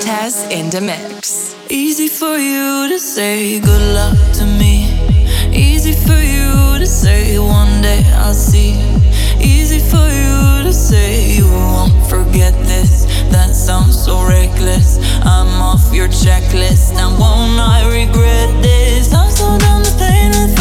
Test in the mix. Easy for you to say good luck to me. Easy for you to say one day I'll see. Easy for you to say you won't forget this. That sounds so reckless. I'm off your checklist. Now won't I regret this? I'm so down the plane.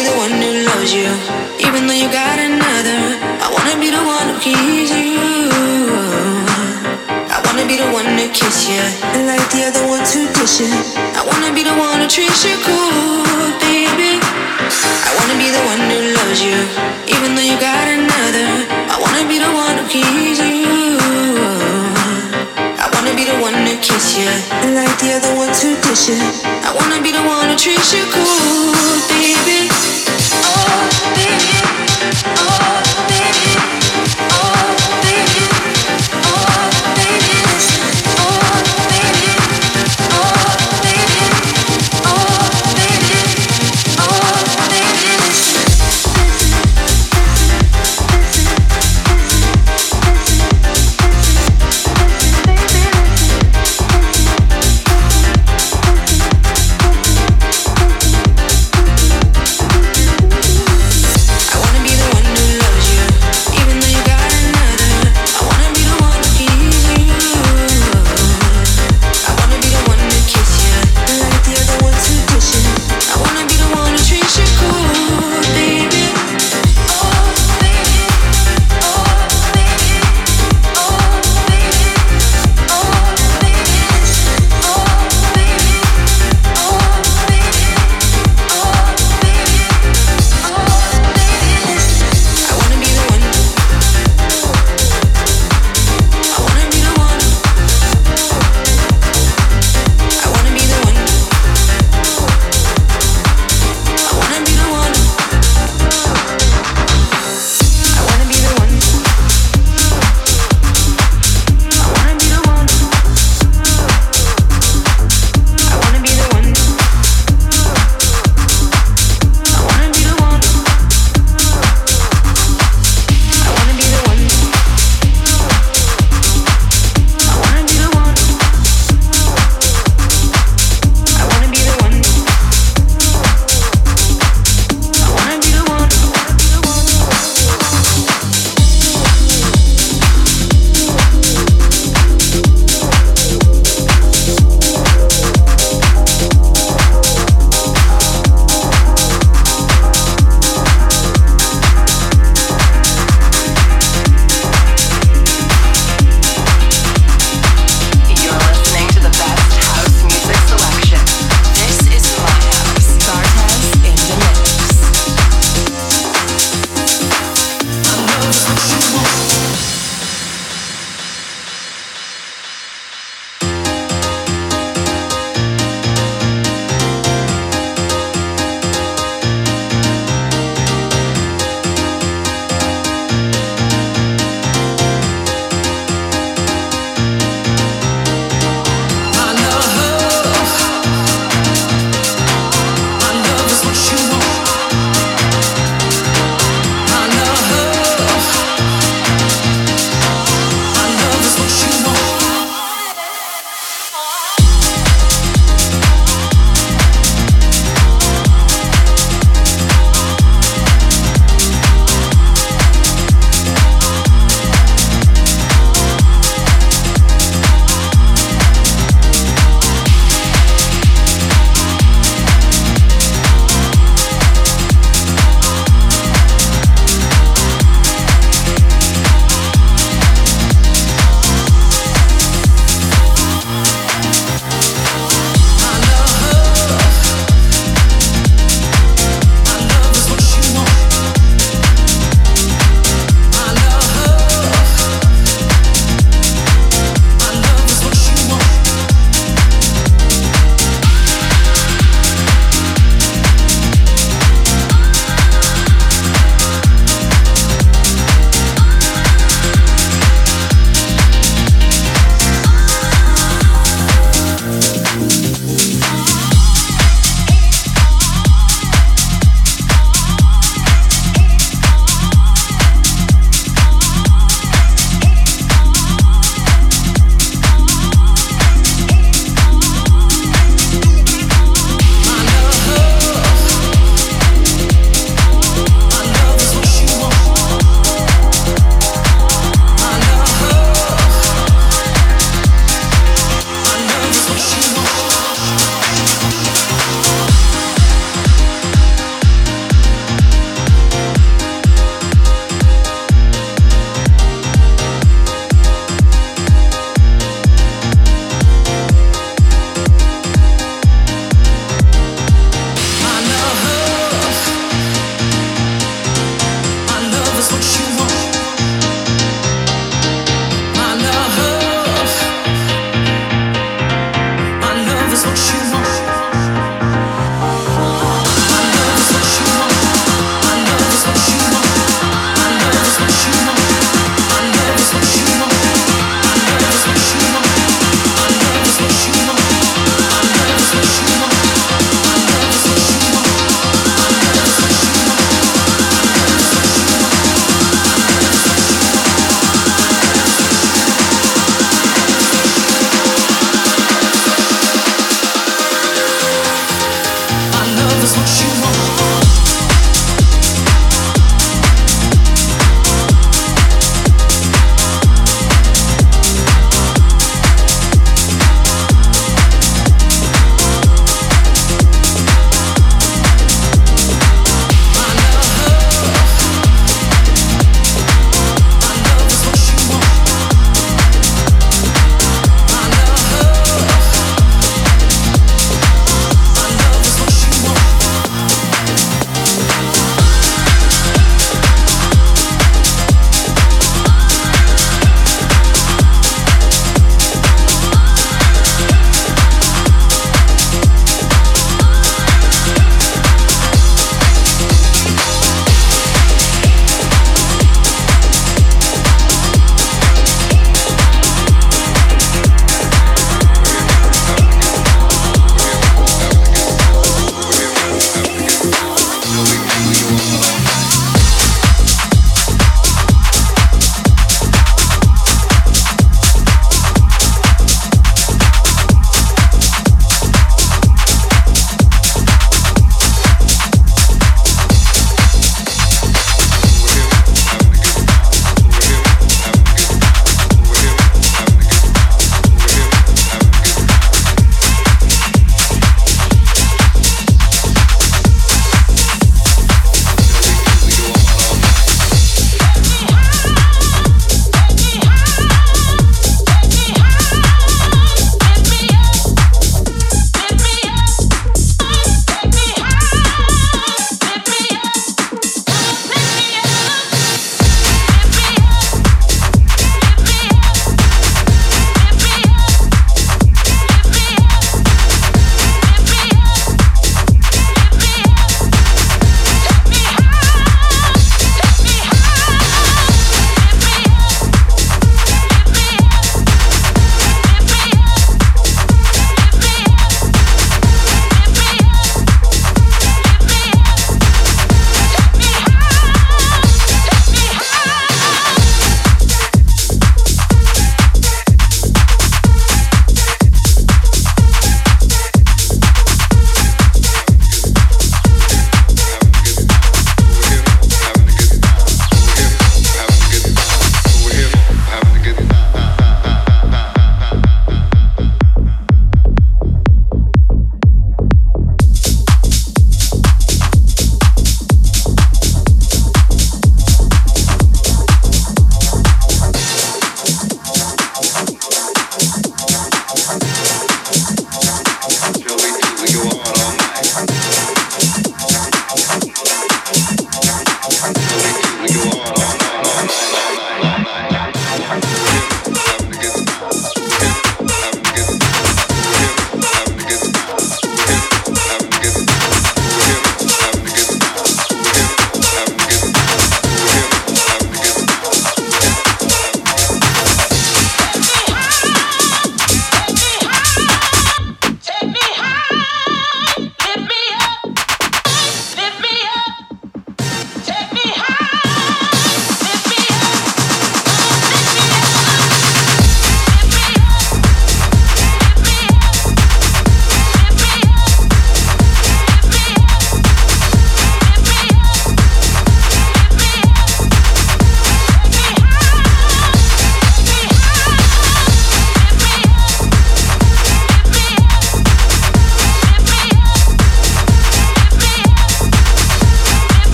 be the one who loves you, even though you got another. I wanna be the one who keeps you. I wanna be the one to kiss you, and like the other ones who dish you. I wanna be the one who treats you cool, baby. I wanna be the one who loves you, even though you got another. I wanna be the one who keeps you. I wanna be the one to kiss you, and like the other ones who dish you. I wanna be the one who treats you cool, baby.